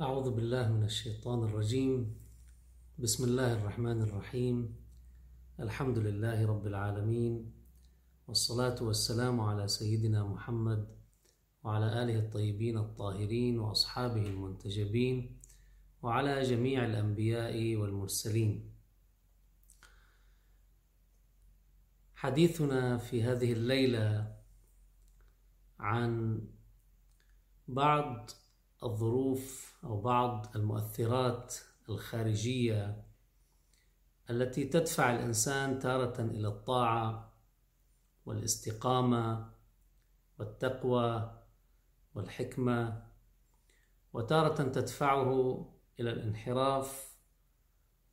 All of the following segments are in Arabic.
أعوذ بالله من الشيطان الرجيم. بسم الله الرحمن الرحيم. الحمد لله رب العالمين والصلاة والسلام على سيدنا محمد وعلى آله الطيبين الطاهرين وأصحابه المنتجبين وعلى جميع الأنبياء والمرسلين. حديثنا في هذه الليلة عن بعض الظروف أو بعض المؤثرات الخارجية التي تدفع الإنسان تارة إلى الطاعة والاستقامة والتقوى والحكمة وتارة تدفعه إلى الانحراف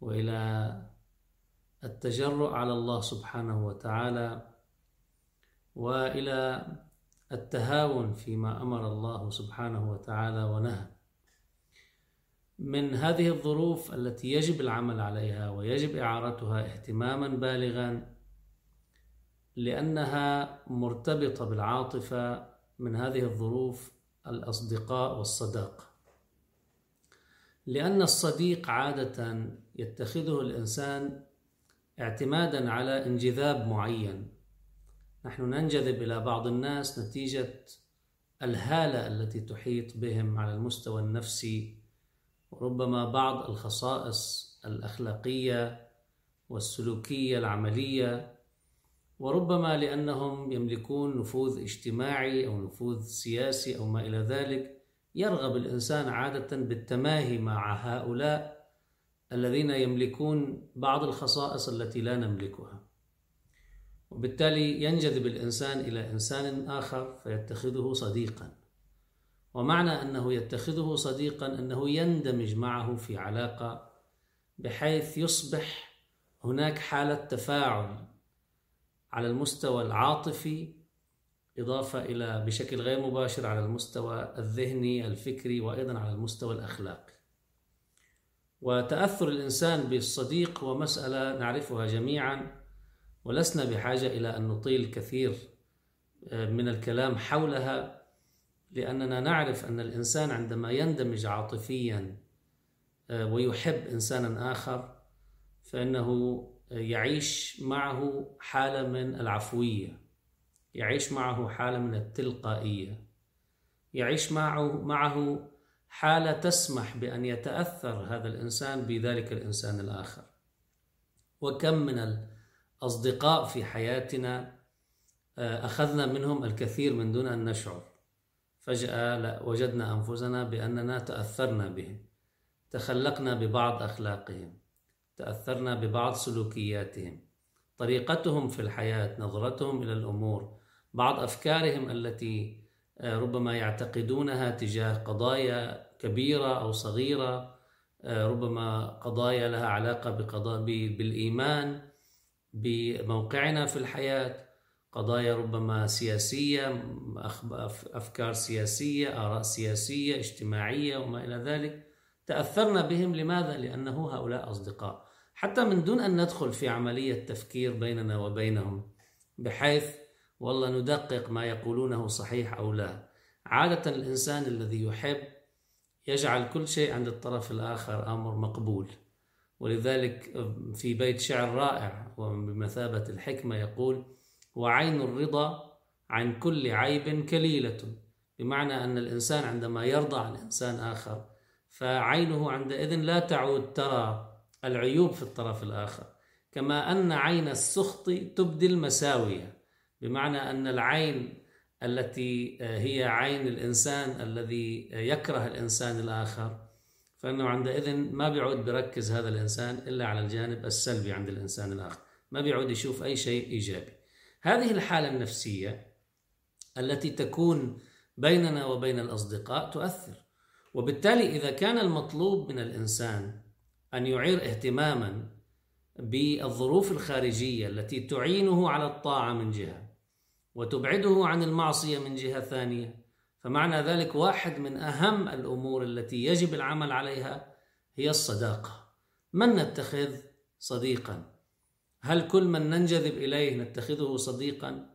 وإلى التجرؤ على الله سبحانه وتعالى وإلى التهاون فيما أمر الله سبحانه وتعالى ونهى. من هذه الظروف التي يجب العمل عليها ويجب إعارتها اهتماما بالغا لأنها مرتبطة بالعاطفة من هذه الظروف الأصدقاء والصداقه لأن الصديق عادة يتخذه الإنسان اعتمادا على انجذاب معين نحن ننجذب إلى بعض الناس نتيجة الهالة التي تحيط بهم على المستوى النفسي وربما بعض الخصائص الأخلاقية والسلوكية العملية وربما لأنهم يملكون نفوذ اجتماعي أو نفوذ سياسي أو ما إلى ذلك يرغب الإنسان عادة بالتماهي مع هؤلاء الذين يملكون بعض الخصائص التي لا نملكها. وبالتالي ينجذب الإنسان إلى إنسان آخر فيتخذه صديقا. ومعنى أنه يتخذه صديقا أنه يندمج معه في علاقة بحيث يصبح هناك حالة تفاعل على المستوى العاطفي إضافة إلى بشكل غير مباشر على المستوى الذهني الفكري وأيضا على المستوى الأخلاقي. وتأثر الإنسان بالصديق هو مسألة نعرفها جميعا. ولسنا بحاجة إلى أن نطيل الكثير آه، من الكلام حولها لأننا نعرف أن الإنسان عندما يندمج عاطفيا آه، ويحب إنسانا آخر فإنه يعيش معه حالة من العفوية يعيش معه حالة من التلقائية يعيش معه معه حالة تسمح بأن يتأثر هذا الإنسان بذلك الإنسان الآخر. وكم من أصدقاء في حياتنا آه، أخذنا منهم الكثير من دون أن نشعر. فجأة وجدنا أنفسنا بأننا تأثرنا بهم تخلقنا ببعض أخلاقهم. تأثرنا ببعض سلوكياتهم. طريقتهم في الحياة نظرتهم إلى الأمور بعض أفكارهم التي آه، ربما يعتقدونها تجاه قضايا كبيرة أو صغيرة آه، ربما قضايا لها علاقة بالإيمان. بموقعنا في الحياة قضايا ربما سياسية أفكار سياسية آراء سياسية اجتماعية وما إلى ذلك. تأثرنا بهم لماذا؟ لأنه هؤلاء أصدقاء. حتى من دون أن ندخل في عملية تفكير بيننا وبينهم بحيث والله ندقق ما يقولونه صحيح أو لا. عادة الإنسان الذي يحب يجعل كل شيء عند الطرف الآخر أمر مقبول. ولذلك في بيت شعر رائع وبمثابة الحكمة يقول وعين الرضا عن كل عيب كليلة بمعنى أن الإنسان عندما يرضى عن إنسان آخر فعينه عندئذ لا تعود ترى العيوب في الطرف الآخر. كما أن عين السخط تبدي المساوية بمعنى أن العين التي هي عين الإنسان الذي يكره الإنسان الآخر فإنه عندئذ ما بيعود بركز هذا الإنسان إلا على الجانب السلبي عند الإنسان الآخر. ما بيعود يشوف أي شيء إيجابي. هذه الحالة النفسية التي تكون بيننا وبين الأصدقاء تؤثر. وبالتالي إذا كان المطلوب من الإنسان أن يعير اهتماما بالظروف الخارجية التي تعينه على الطاعة من جهة وتبعده عن المعصية من جهة ثانية فمعنى ذلك واحد من أهم الأمور التي يجب العمل عليها هي الصداقة. من نتخذ صديقا؟ هل كل من ننجذب إليه نتخذه صديقا؟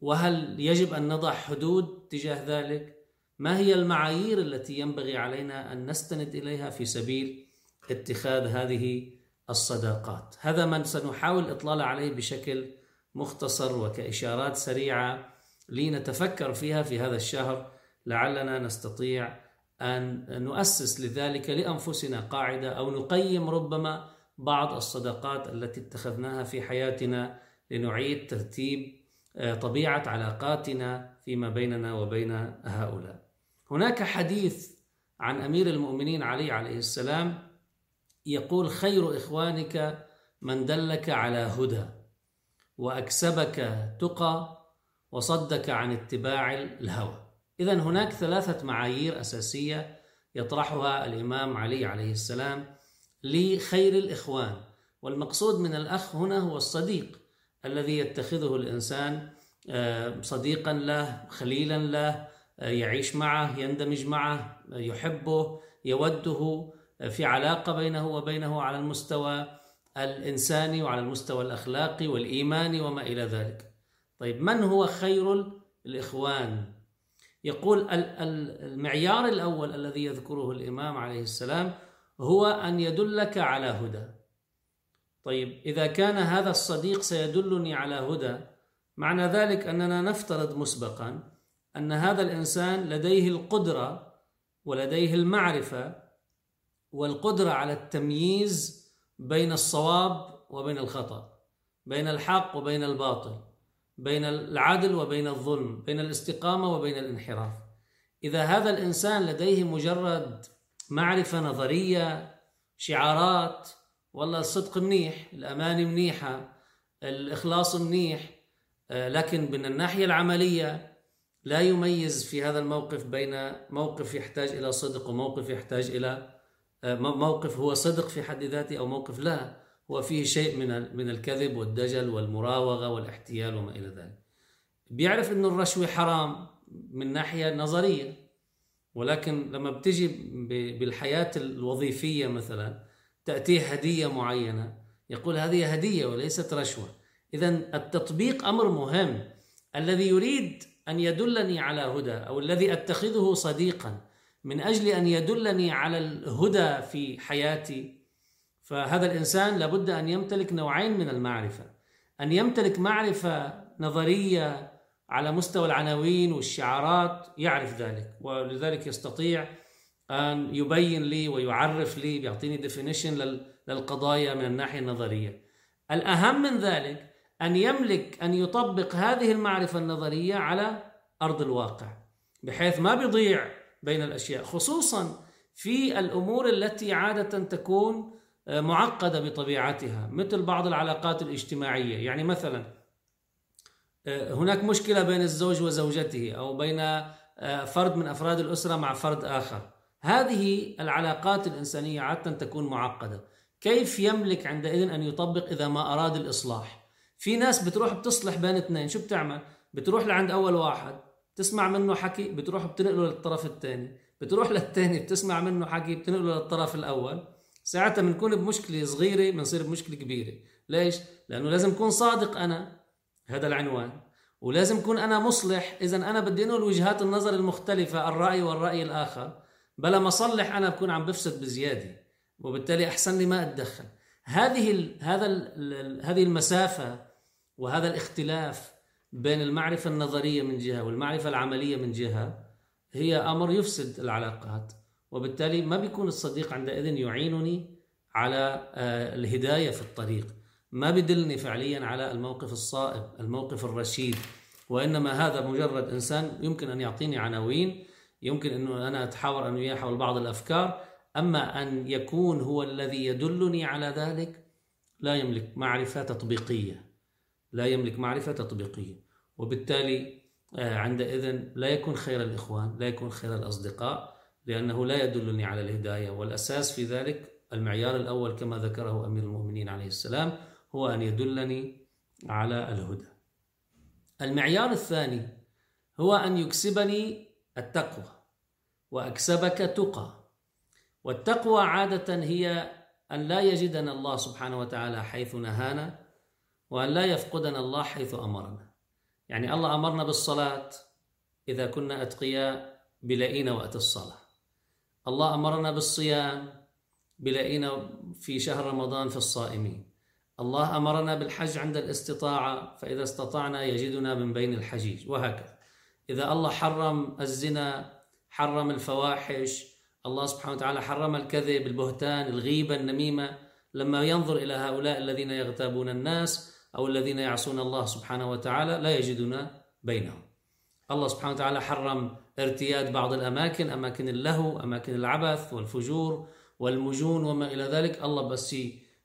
وهل يجب أن نضع حدود تجاه ذلك؟ ما هي المعايير التي ينبغي علينا أن نستند إليها في سبيل اتخاذ هذه الصداقات؟ هذا ما سنحاول الاطلال عليه بشكل مختصر وكإشارات سريعة لنتفكر فيها في هذا الشهر لعلنا نستطيع أن نؤسس لذلك لأنفسنا قاعدة أو نقيم ربما بعض الصداقات التي اتخذناها في حياتنا لنعيد ترتيب آه، طبيعة علاقاتنا فيما بيننا وبين هؤلاء. هناك حديث عن أمير المؤمنين علي عليه السلام يقول خير إخوانك من دلك على هدى وأكسبك تقى وصدك عن اتباع الهوى. اذا هناك ثلاثة معايير أساسية يطرحها الإمام علي عليه السلام لخير الإخوان والمقصود من الأخ هنا هو الصديق الذي يتخذه الإنسان آه، صديقا له خليلا له آه، يعيش معه يندمج معه يحبه يوده آه، في علاقة بينه وبينه على المستوى الإنساني وعلى المستوى الأخلاقي والإيماني وما إلى ذلك. طيب من هو خير الإخوان؟ يقول المعيار الأول الذي يذكره الإمام عليه السلام هو أن يدلك على هدى. طيب إذا كان هذا الصديق سيدلني على هدى معنى ذلك أننا نفترض مسبقا أن هذا الإنسان لديه القدرة ولديه المعرفة والقدرة على التمييز بين الصواب وبين الخطأ بين الحق وبين الباطل بين العدل وبين الظلم بين الاستقامة وبين الانحراف. إذا هذا الإنسان لديه مجرد معرفة نظرية شعارات والله الصدق منيح الامانه منيحة الإخلاص منيح آه، لكن من الناحية العملية لا يميز في هذا الموقف بين موقف يحتاج إلى صدق وموقف يحتاج إلى آه، موقف هو صدق في حد ذاته أو موقف لا. هو فيه شيء من من الكذب والدجل والمراوغة والاحتيال وما إلى ذلك. بيعرف انه الرشوة حرام من ناحية نظرية ولكن لما بتجي بالحياة الوظيفية مثلا تأتيه هدية معينة يقول هذه هدية وليست رشوة. اذا التطبيق أمر مهم الذي يريد أن يدلني على هدى أو الذي أتخذه صديقا من أجل أن يدلني على الهدى في حياتي فهذا الإنسان لابد أن يمتلك نوعين من المعرفة. أن يمتلك معرفة نظرية على مستوى العناوين والشعارات يعرف ذلك ولذلك يستطيع أن يبين لي ويعرف لي بيعطيني ديفينيشن للقضايا من الناحية النظرية. الأهم من ذلك أن يملك أن يطبق هذه المعرفة النظرية على أرض الواقع بحيث ما بيضيع بين الأشياء خصوصا في الأمور التي عادة تكون آه، معقدة بطبيعتها مثل بعض العلاقات الاجتماعية. يعني مثلا آه، هناك مشكلة بين الزوج وزوجته أو بين آه، فرد من أفراد الأسرة مع فرد آخر. هذه العلاقات الإنسانية عادة تكون معقدة. كيف يملك عندئذ أن يطبق إذا ما أراد الإصلاح؟ في ناس بتروح بتصلح بين اثنين. شو بتعمل؟ بتروح لعند أول واحد تسمع منه حكي بتروح بتنقله للطرف الثاني. بتروح للثاني بتسمع منه حكي بتنقله للطرف الأول. ساعتها بنكون بمشكلة صغيرة بنصير بمشكلة كبيرة. ليش؟ لأنه لازم أكون صادق أنا هذا العنوان ولازم أكون أنا مصلح. اذا أنا بدي أنقل وجهات النظر المختلفة الراي والرأي الآخر. بلا ما أصلح أنا بكون عم بفسد بزيادة وبالتالي أحسن لي ما أتدخل. هذه ال هذا ال هذه المسافة وهذا الاختلاف بين المعرفة النظرية من جهة والمعرفة العملية من جهة هي أمر يفسد العلاقات. وبالتالي ما بيكون الصديق عندئذ يعينني على آه، الهداية في الطريق. ما بدلني فعليا على الموقف الصائب الموقف الرشيد. وإنما هذا مجرد إنسان يمكن أن يعطيني عناوين يمكن انه أنا أتحاور أنا وياه حول بعض الأفكار. أما أن يكون هو الذي يدلني على ذلك لا يملك معرفة تطبيقية. لا يملك معرفة تطبيقية. وبالتالي آه، عندئذ لا يكون خير الإخوان لا يكون خير الأصدقاء. لأنه لا يدلني على الهداية والأساس في ذلك المعيار الأول كما ذكره أمير المؤمنين عليه السلام هو أن يدلني على الهدى. المعيار الثاني هو أن يكسبني التقوى وأكسبك تقى. والتقوى عادة هي أن لا يجدنا الله سبحانه وتعالى حيث نهانا وأن لا يفقدنا الله حيث أمرنا. يعني الله أمرنا بالصلاة إذا كنا أتقياء بلاقينا وقت الصلاة. الله أمرنا بالصيام بلاقينا في شهر رمضان في الصائمين. الله أمرنا بالحج عند الاستطاعة فإذا استطعنا يجدنا من بين الحجيج وهكذا. إذا الله حرم الزنا حرم الفواحش الله سبحانه وتعالى حرم الكذب البهتان الغيبة النميمة لما ينظر إلى هؤلاء الذين يغتابون الناس أو الذين يعصون الله سبحانه وتعالى لا يجدون بينهم. الله سبحانه وتعالى حرم ارتياد بعض الأماكن أماكن اللهو أماكن العبث والفجور والمجون وما إلى ذلك. الله بس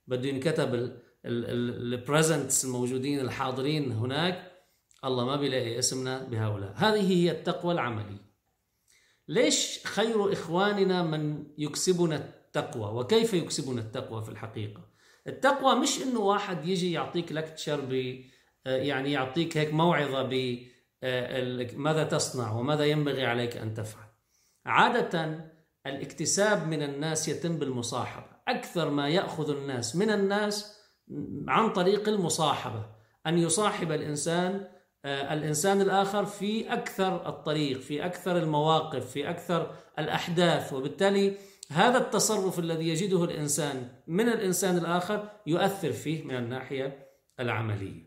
بده ينكتب البريزنتس الموجودين الحاضرين هناك. الله ما بيلاقي اسمنا بهؤلاء. هذه هي التقوى العملية ليش خير إخواننا من يكسبنا التقوى؟ وكيف يكسبنا التقوى في الحقيقة؟ التقوى مش إنه واحد يجي يعطيك لكتشر يعني يعطيك هيك موعظة ماذا تصنع وماذا ينبغي عليك أن تفعل. عادة الاكتساب من الناس يتم بالمصاحبة. أكثر ما يأخذ الناس من الناس عن طريق المصاحبة. أن يصاحب الإنسان آه، الإنسان الآخر في أكثر الطريق في أكثر المواقف في أكثر الأحداث. وبالتالي هذا التصرف الذي يجده الإنسان من الإنسان الآخر يؤثر فيه من الناحية العملية.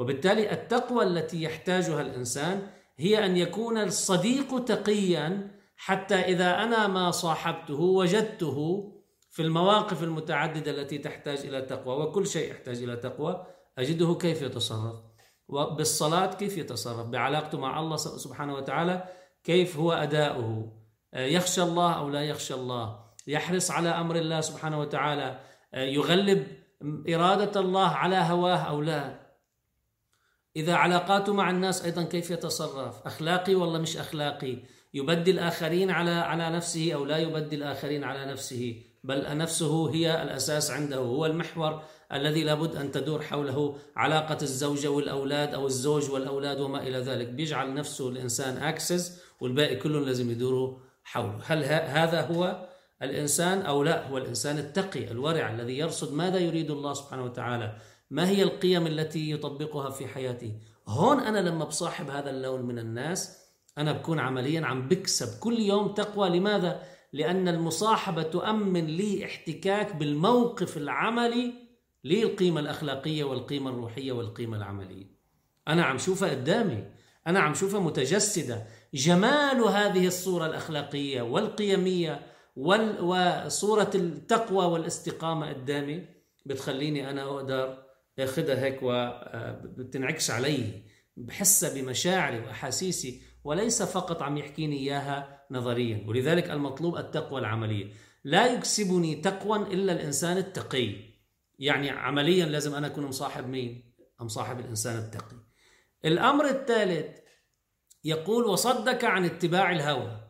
وبالتالي التقوى التي يحتاجها الإنسان هي أن يكون الصديق تقيا حتى إذا أنا ما صاحبته وجدته في المواقف المتعددة التي تحتاج إلى تقوى وكل شيء يحتاج إلى تقوى أجده كيف يتصرف؟ وبالصلاة كيف يتصرف؟ بعلاقته مع الله سبحانه وتعالى كيف هو أداؤه؟ يخشى الله أو لا يخشى الله؟ يحرص على أمر الله سبحانه وتعالى؟ يغلب إرادة الله على هواه أو لا؟ إذا علاقاته مع الناس أيضا كيف يتصرف؟ أخلاقي ولا مش أخلاقي. يبدي الآخرين على على نفسه أو لا يبدي الآخرين على نفسه. بل نفسه هي الأساس عنده. هو المحور الذي لابد أن تدور حوله علاقة الزوجة والأولاد أو الزوج والأولاد وما إلى ذلك. بيجعل نفسه الإنسان أكسس والباقي كلهم لازم يدوروا حوله. هل هذا هو الإنسان أو لا؟ هو الإنسان التقي الورع الذي يرصد ماذا يريد الله سبحانه وتعالى. ما هي القيم التي يطبقها في حياته هون أنا لما بصاحب هذا اللون من الناس أنا بكون عمليا عم بكسب كل يوم تقوى. لماذا؟ لأن المصاحبة تؤمن لي احتكاك بالموقف العملي للقيمة الأخلاقية والقيمة الروحية والقيمة العملية. أنا عم شوفها قدامي. أنا عم شوفها متجسدة. جمال هذه الصورة الأخلاقية والقيمية وصورة التقوى والاستقامة قدامي بتخليني أنا أقدر أخذها هيك وبتنعكس علي بحسها بمشاعري وأحاسيسي وليس فقط عم يحكيني إياها نظريا. ولذلك المطلوب التقوى العملية. لا يكسبني تقوى إلا الإنسان التقي. يعني عمليا لازم أنا أكون مصاحب مين؟ مصاحب الإنسان التقي. الأمر الثالث يقول وصدك عن اتباع الهوى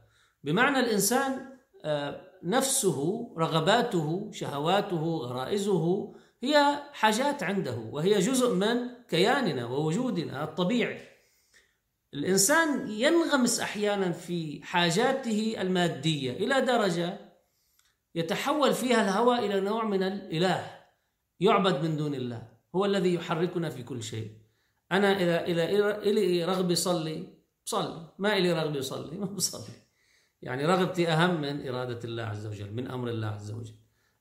بمعنى الإنسان آه، نفسه رغباته شهواته غرائزه هي حاجات عنده وهي جزء من كياننا ووجودنا الطبيعي. الإنسان ينغمس أحيانا في حاجاته المادية إلى درجة يتحول فيها الهوى إلى نوع من الإله يعبد من دون الله هو الذي يحركنا في كل شيء. أنا إذا إذا إلي رغبة صلي بصلي ما إلي رغبة صلي ما بصلي. يعني رغبتي أهم من إرادة الله عز وجل من أمر الله عز وجل.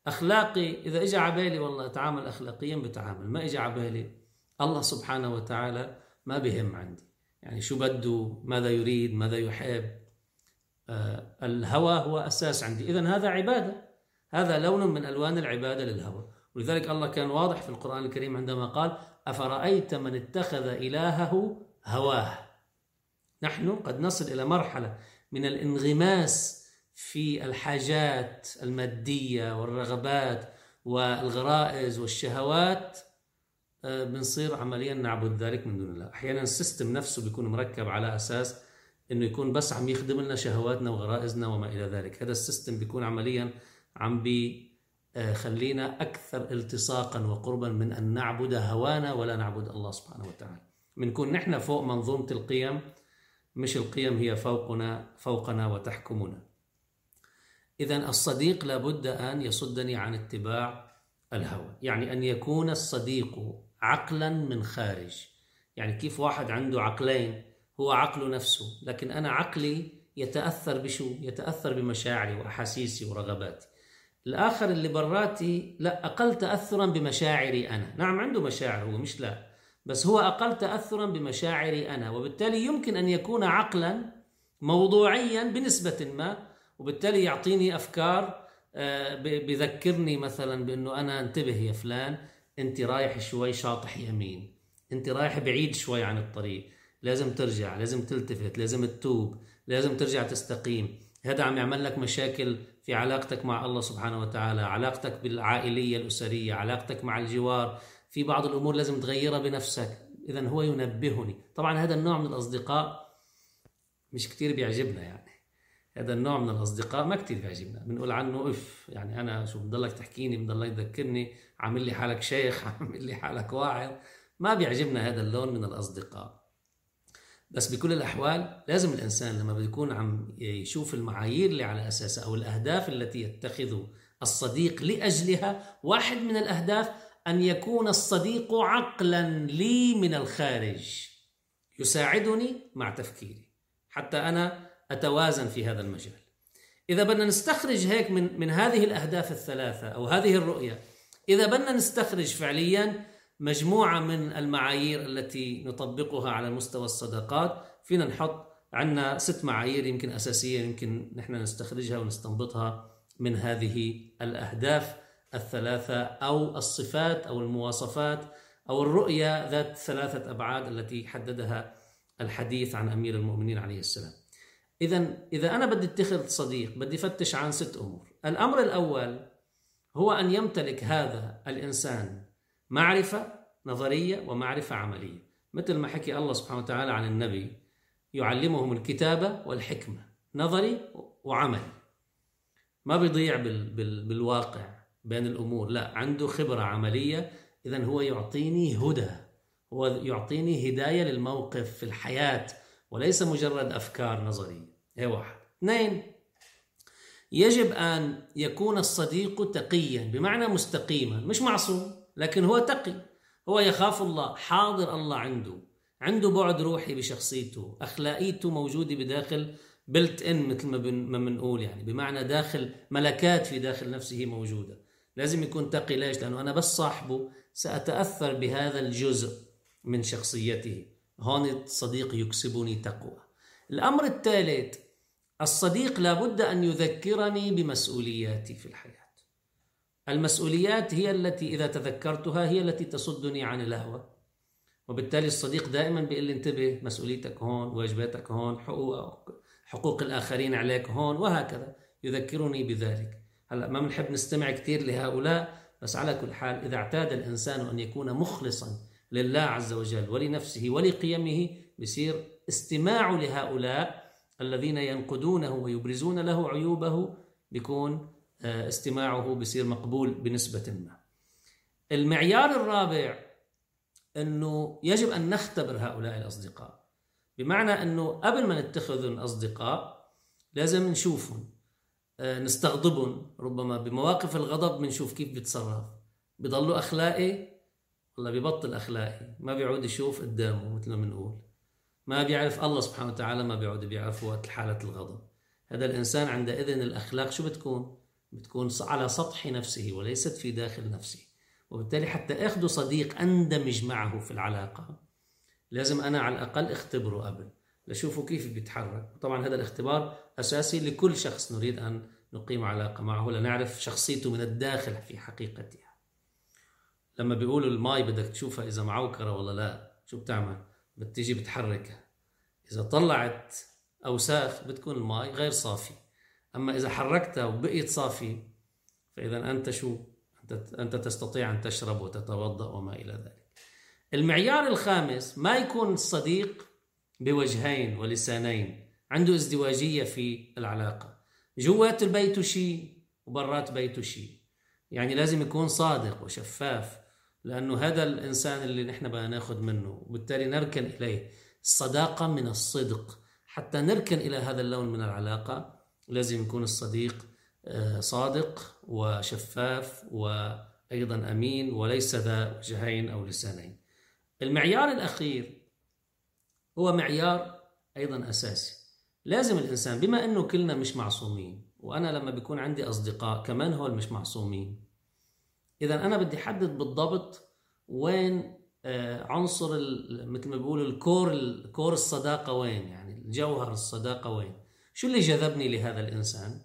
أخلاقي إذا إجا عبالي والله أتعامل أخلاقيا بتعامل ما إجا عبالي الله سبحانه وتعالى ما بهم عندي. يعني شو بده ماذا يريد ماذا يحب. آه الهوى هو أساس عندي. إذا هذا عبادة. هذا لون من ألوان العبادة للهوى. ولذلك الله كان واضح في القرآن الكريم عندما قال أفرأيت من اتخذ إلهه هواه. نحن قد نصل إلى مرحلة من الانغماس في الحاجات المادية والرغبات والغرائز والشهوات آه، بنصير عمليا نعبد ذلك من دون الله. أحيانا ال system نفسه بيكون مركب على أساس إنه يكون بس عم يخدم لنا شهواتنا وغرائزنا وما إلى ذلك. هذا ال system بيكون عمليا عم بيخلينا أكثر التصاقا وقربا من أن نعبد هوانا ولا نعبد الله سبحانه وتعالى. بنكون نحن فوق منظومة القيم مش القيم هي فوقنا فوقنا وتحكمنا. إذا الصديق لابد أن يصدني عن اتباع الهوى. يعني أن يكون الصديق عقلا من خارج. يعني كيف واحد عنده عقلين؟ هو عقله نفسه. لكن أنا عقلي يتأثر بشو؟ يتأثر بمشاعري وأحاسيسي ورغباتي. الآخر اللي براتي لا أقل تأثرا بمشاعري أنا. نعم عنده مشاعر هو مش لا. بس هو أقل تأثرا بمشاعري أنا. وبالتالي يمكن أن يكون عقلا موضوعيا بنسبة ما وبالتالي يعطيني أفكار آه، بذكرني مثلا بأنه أنا انتبه يا فلان أنت رايح شوي شاطح يمين أنت رايح بعيد شوي عن الطريق لازم ترجع لازم تلتفت لازم تتوب لازم ترجع تستقيم. هذا عم يعمل لك مشاكل في علاقتك مع الله سبحانه وتعالى علاقتك بالعائلية الأسرية علاقتك مع الجوار. في بعض الأمور لازم تغيرها بنفسك. إذا هو ينبهني. طبعا هذا النوع من الأصدقاء مش كتير بيعجبنا يعني. هذا النوع من الأصدقاء ما كتير بيعجبنا. بنقول عنه اف يعني أنا شو بضلك تحكيني بضلك تذكرني عامل لي حالك شيخ عامل لي حالك واعظ. ما بيعجبنا هذا اللون من الأصدقاء. بس بكل الأحوال لازم الإنسان لما بيكون عم يشوف المعايير اللي على أساسها أو الأهداف التي يتخذ الصديق لأجلها واحد من الأهداف أن يكون الصديق عقلا لي من الخارج يساعدني مع تفكيري. حتى أنا أتوازن في هذا المجال. إذا بدنا نستخرج هيك من, من هذه الأهداف الثلاثة أو هذه الرؤية إذا بدنا نستخرج فعليا مجموعة من المعايير التي نطبقها على مستوى الصداقات فينا نحط عندنا ست معايير يمكن أساسية يمكن نحن نستخرجها ونستنبطها من هذه الأهداف الثلاثة أو الصفات أو المواصفات أو الرؤية ذات ثلاثة أبعاد التي حددها الحديث عن أمير المؤمنين عليه السلام. إذا إذا أنا بدي اتخذ صديق بدي فتش عن ست أمور. الأمر الأول هو أن يمتلك هذا الإنسان معرفة نظرية ومعرفة عملية. مثل ما حكي الله سبحانه وتعالى عن النبي يعلمهم الكتابة والحكمة نظري وعملي. ما بيضيع بال بال بالواقع بين الأمور لا عنده خبرة عملية. إذا هو يعطيني هدى هو يعطيني هداية للموقف في الحياة. وليس مجرد أفكار نظرية. هي واحد. اثنين يجب أن يكون الصديق تقيا بمعنى مستقيما مش معصوم لكن هو تقي. هو يخاف الله حاضر الله عنده عنده بعد روحي بشخصيته أخلاقيته موجودة بداخل بلت إن مثل ما بنقول يعني بمعنى داخل ملكات في داخل نفسه موجودة. لازم يكون تقي. ليش؟ لأنه أنا بس صاحبه سأتأثر بهذا الجزء من شخصيته. هون الصديق يكسبني تقوى. الأمر الثالث الصديق لابد أن يذكرني بمسؤولياتي في الحياة. المسؤوليات هي التي إذا تذكرتها هي التي تصدني عن الهوى. وبالتالي الصديق دائما بيقول لي انتبه مسؤوليتك هون واجباتك هون حقوق حقوق الآخرين عليك هون وهكذا. يذكرني بذلك. هلأ ما بنحب نستمع كثير لهؤلاء بس على كل حال إذا اعتاد الإنسان أن يكون مخلصا لله عز وجل ولنفسه ولقيمه بصير استماعه لهؤلاء الذين ينقدونه ويبرزون له عيوبه بيكون آه، استماعه بصير مقبول بنسبة ما. المعيار الرابع أنه يجب أن نختبر هؤلاء الأصدقاء. بمعنى أنه قبل ما نتخذ أصدقاء لازم نشوفهم آه، نستغضبهم. ربما بمواقف الغضب بنشوف كيف بيتصرف بضلوا أخلاقي ولا ببطل أخلاقي ما بيعود يشوف قدامه مثل ما بنقول. ما بيعرف الله سبحانه وتعالى ما بيعود بيعرفه وقت حالة الغضب. هذا الإنسان عندئذ الأخلاق شو بتكون؟ بتكون على سطح نفسه وليست في داخل نفسه. وبالتالي حتى أخذ صديق أندمج معه في العلاقة. لازم أنا على الأقل أختبره قبل لشوفه كيف بيتحرك. طبعا هذا الاختبار أساسي لكل شخص نريد أن نقيم علاقة معه لنعرف شخصيته من الداخل في حقيقتها. لما بيقولوا الماي بدك تشوفها إذا معوكرة ولا لا شو بتعمل؟ بتيجي بتحركها. إذا طلعت أوساخ بتكون الماي غير صافي. أما إذا حركتها وبقيت صافي فإذا أنت شو؟ أنت, أنت تستطيع أن تشرب وتتوضأ وما إلى ذلك. المعيار الخامس ما يكون الصديق بوجهين ولسانين عنده ازدواجية في العلاقة. جوات البيت شيء وبرات بيته شيء. يعني لازم يكون صادق وشفاف لأنه هذا الإنسان اللي نحن بدنا ناخذ منه وبالتالي نركن إليه الصداقة من الصدق. حتى نركن إلى هذا اللون من العلاقة لازم يكون الصديق آه، صادق وشفاف وأيضا أمين وليس ذا وجهين أو لسانين. المعيار الأخير هو معيار أيضا أساسي. لازم الإنسان بما أنه كلنا مش معصومين وأنا لما بيكون عندي أصدقاء كمان هول مش معصومين إذا أنا بدي أحدد بالضبط وين آه، عنصر مثل ما بيقولوا الكور الكور الصداقة وين؟ يعني الجوهر الصداقة وين؟ شو اللي جذبني لهذا الإنسان؟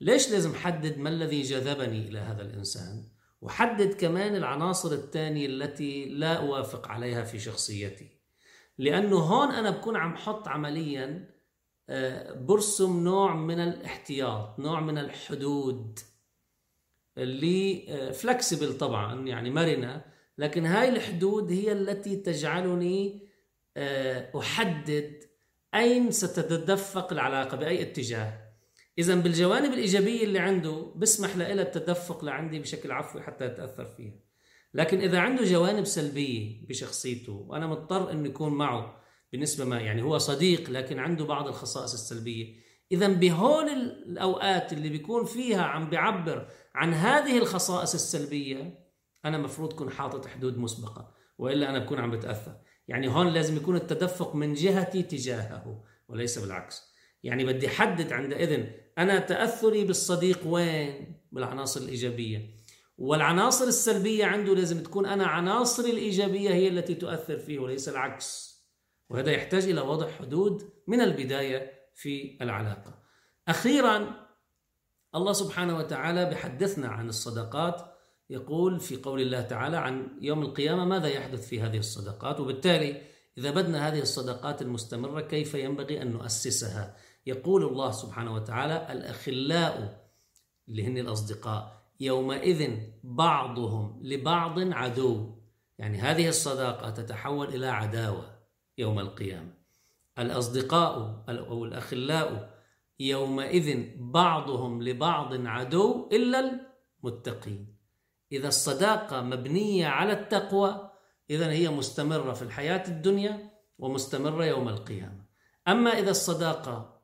ليش لازم حدد ما الذي جذبني إلى هذا الإنسان؟ وحدد كمان العناصر الثانية التي لا أوافق عليها في شخصيتي. لأنه هون أنا بكون عم حط عمليا آه، برسم نوع من الاحتياط نوع من الحدود. اللي فلكسبل آه، طبعا يعني مرنة. لكن هاي الحدود هي التي تجعلني آه، أحدد أين ستتدفق العلاقة بأي اتجاه. إذا بالجوانب الإيجابية اللي عنده بسمح لها التدفق لعندي بشكل عفوي حتى أتأثر فيها. لكن إذا عنده جوانب سلبية بشخصيته وأنا مضطر أن يكون معه بالنسبة ما يعني هو صديق لكن عنده بعض الخصائص السلبية إذا بهول الأوقات اللي بيكون فيها عم بيعبر عن هذه الخصائص السلبية أنا مفروض كون حاطط حدود مسبقة وإلا أنا بكون عم بتأثر. يعني هون لازم يكون التدفق من جهتي تجاهه وليس بالعكس. يعني بدي حدد عندئذ أنا تأثري بالصديق وين؟ بالعناصر الإيجابية. والعناصر السلبية عنده لازم تكون أنا عناصري الإيجابية هي التي تؤثر فيه وليس العكس. وهذا يحتاج إلى وضع حدود من البداية في العلاقة. أخيرا الله سبحانه وتعالى بحدثنا عن الصداقات يقول في قول الله تعالى عن يوم القيامة ماذا يحدث في هذه الصداقات وبالتالي إذا بدنا هذه الصداقات المستمرة كيف ينبغي أن نؤسسها؟ يقول الله سبحانه وتعالى الأخلاء اللي هن الأصدقاء يومئذ بعضهم لبعض عدو. يعني هذه الصداقة تتحول إلى عداوة يوم القيامة. الأصدقاء أو الأخلاء يومئذ بعضهم لبعض عدو إلا المتقين. إذا الصداقة مبنية على التقوى إذا هي مستمرة في الحياة الدنيا ومستمرة يوم القيامة. أما إذا الصداقة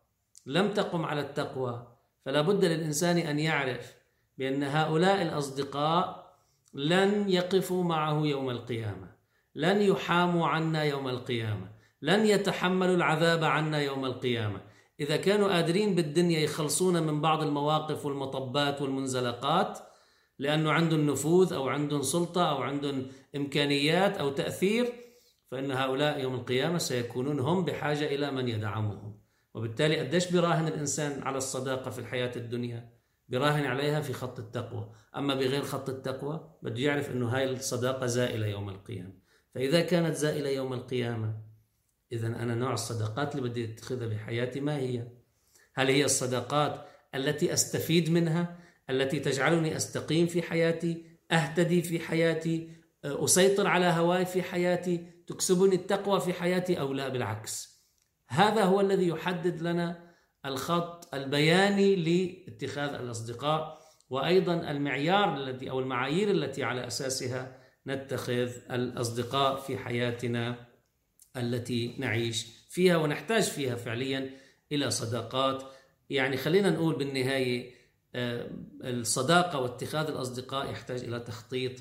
لم تقم على التقوى فلا بد للإنسان أن يعرف بأن هؤلاء الأصدقاء لن يقفوا معه يوم القيامة لن يحاموا عنا يوم القيامة. لن يتحملوا العذاب عنا يوم القيامة. إذا كانوا قادرين بالدنيا يخلصون من بعض المواقف والمطبات والمنزلقات لأنه عندهم نفوذ أو عندهم سلطة أو عندهم إمكانيات أو تأثير فإن هؤلاء يوم القيامة سيكونون هم بحاجة إلى من يدعمهم. وبالتالي قديش براهن الإنسان على الصداقة في الحياة الدنيا؟ براهن عليها في خط التقوى. أما بغير خط التقوى بده يعرف أنه هاي الصداقة زائلة يوم القيامة. فإذا كانت زائلة يوم القيامة إذا أنا نوع الصداقات اللي بدي أتخذها بحياتي ما هي؟ هل هي الصداقات التي أستفيد منها التي تجعلني أستقيم في حياتي أهتدي في حياتي أسيطر على هواي في حياتي تكسبني التقوى في حياتي أو لا؟ بالعكس. هذا هو الذي يحدد لنا الخط البياني لاتخاذ الأصدقاء وأيضا المعيار الذي أو المعايير التي على أساسها نتخذ الأصدقاء في حياتنا. التي نعيش فيها ونحتاج فيها فعليا إلى صداقات. يعني خلينا نقول بالنهاية آه، الصداقة واتخاذ الأصدقاء يحتاج إلى تخطيط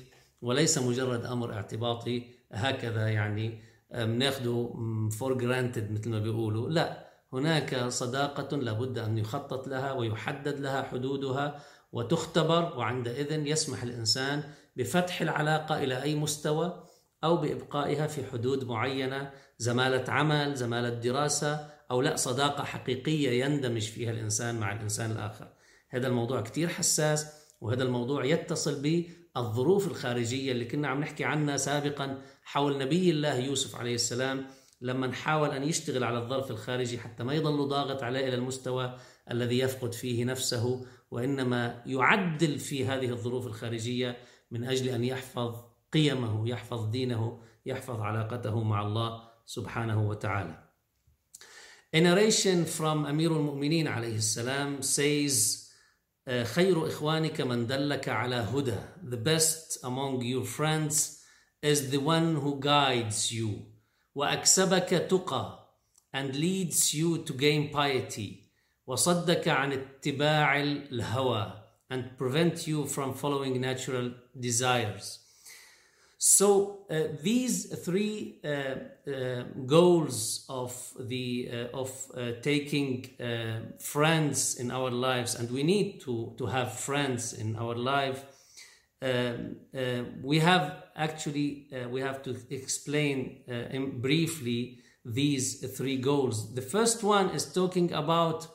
وليس مجرد أمر اعتباطي. هكذا يعني بناخده for granted مثل ما بيقولوا. لا هناك صداقة لابد أن يخطط لها ويحدد لها حدودها وتختبر وعندئذ يسمح الإنسان بفتح العلاقة إلى أي مستوى أو بإبقائها في حدود معينة زمالة عمل زمالة دراسة أو لا صداقة حقيقية يندمج فيها الإنسان مع الإنسان الآخر. هذا الموضوع كتير حساس وهذا الموضوع يتصل بالظروف الخارجية اللي كنا عم نحكي عنها سابقا حول نبي الله يوسف عليه السلام لما حاول أن يشتغل على الظرف الخارجي حتى ما يضل ضاغط عليه إلى المستوى الذي يفقد فيه نفسه وإنما يعدل في هذه الظروف الخارجية من أجل أن يحفظ قيمه يحفظ دينه يحفظ علاقته مع الله سبحانه وتعالى A narration from Amir al-Mu'minin عليه السلام says خير إخوانك من دلك على هدى The best among your friends is the one who guides you وأكسبك تقى and leads you to gain piety وصدك عن اتباع الهوى and prevent you from following natural desires So uh, these three uh, uh, goals of the uh, of uh, taking uh, friends in our lives, and we need to to have friends in our life. Um, we have actually we have to explain in briefly these three goals. The first one is talking about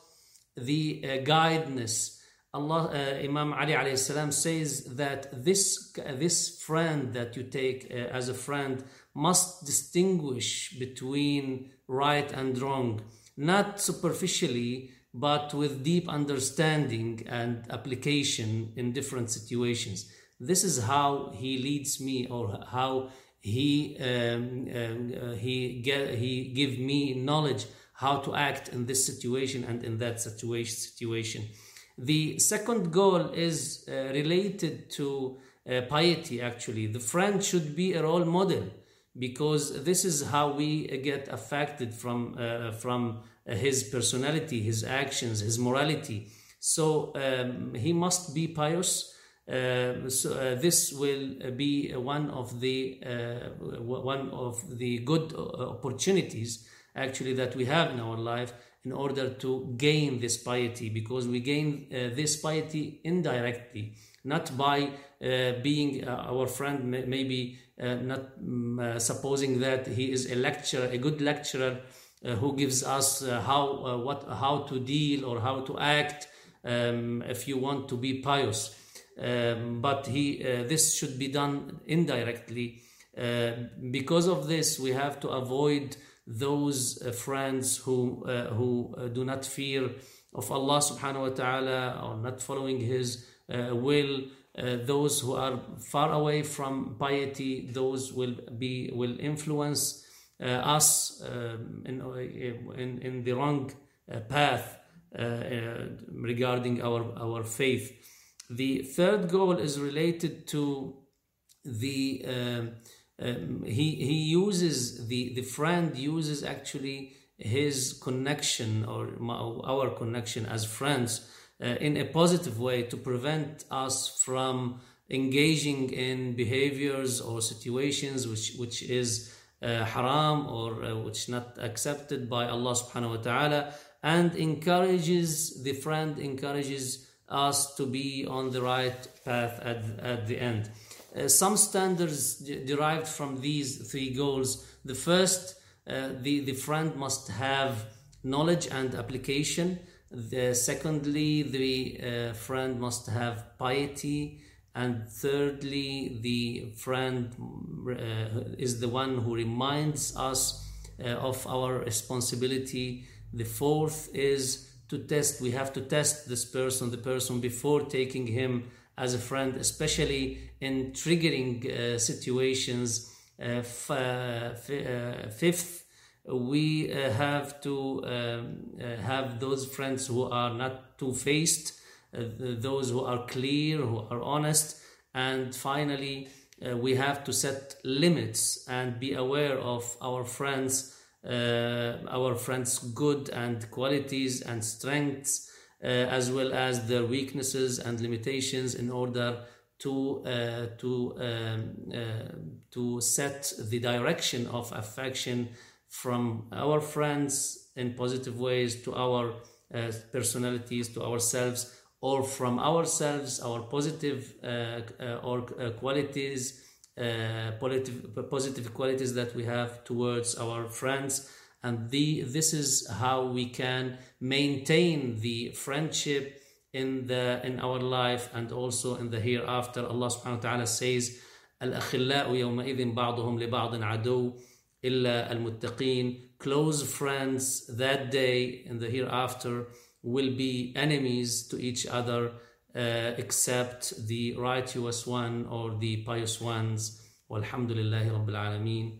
the guidance Allah, uh, Imam Ali alayhi salam says that this, this friend that you take uh, as a friend must distinguish between right and wrong, not superficially, but with deep understanding and application in different situations. This is how he leads me, or how he um, um uh, he get, he give me knowledge how to act in this situation and in that situation situation. The second goal is uh, related to uh, piety, actually. The friend should be a role model because this is how we get affected from, uh, from his personality, his actions, his morality. So um, he must be pious. Uh, so uh, this will be one of the uh, one of the good opportunities actually that we have in our life in order to gain this piety because we gain uh, this piety indirectly not by uh, being uh, our friend maybe uh, not um, supposing that he is a lecturer a good lecturer uh, who gives us how what how to deal or how to act um, if you want to be pious. Um, but he this should be done indirectly. Because of this we have to avoid those uh, friends who uh, who uh, do not fear of Allah subhanahu wa ta'ala or not following his will those who are far away from piety those will be will influence us um, in, in in the wrong path regarding our our faith. The third goal is related to the um, he he uses the the friend uses actually his connection or our connection as friends uh, in a positive way to prevent us from engaging in behaviors or situations which which is uh, haram or uh, which not accepted by Allah subhanahu wa ta'ala and encourages the friend encourages us to be on the right path at, at the end uh, some standards derived from these three goals. The first, uh, the, the friend must have knowledge and application. The, secondly, the uh, friend must have piety. And thirdly, the friend uh, is the one who reminds us uh, of our responsibility. The fourth is to test. We have to test this person, the person, before taking him as a friend, especially in triggering uh, situations. Uh, uh, uh, fifth, we uh, have to um, have those friends who are not two-faced, those who are clear, who are honest, and finally, we have to set limits and be aware of our friends, our friends' good and qualities and strengths uh, as well as their weaknesses and limitations in order to uh, to um, uh, to set the direction of affection from our friends in positive ways to our uh, personalities to ourselves or from ourselves our positive uh, uh, or qualities positive, positive qualities that we have towards our friends and the, this is how we can maintain the friendship in the in our life and also in the hereafter Allah subhanahu wa ta'ala says الأخلاء يومئذ بعضهم لبعض عدو إلا المتقين close friends that day in the hereafter will be enemies to each other uh, except the righteous one or the pious ones والحمد لله رب العالمين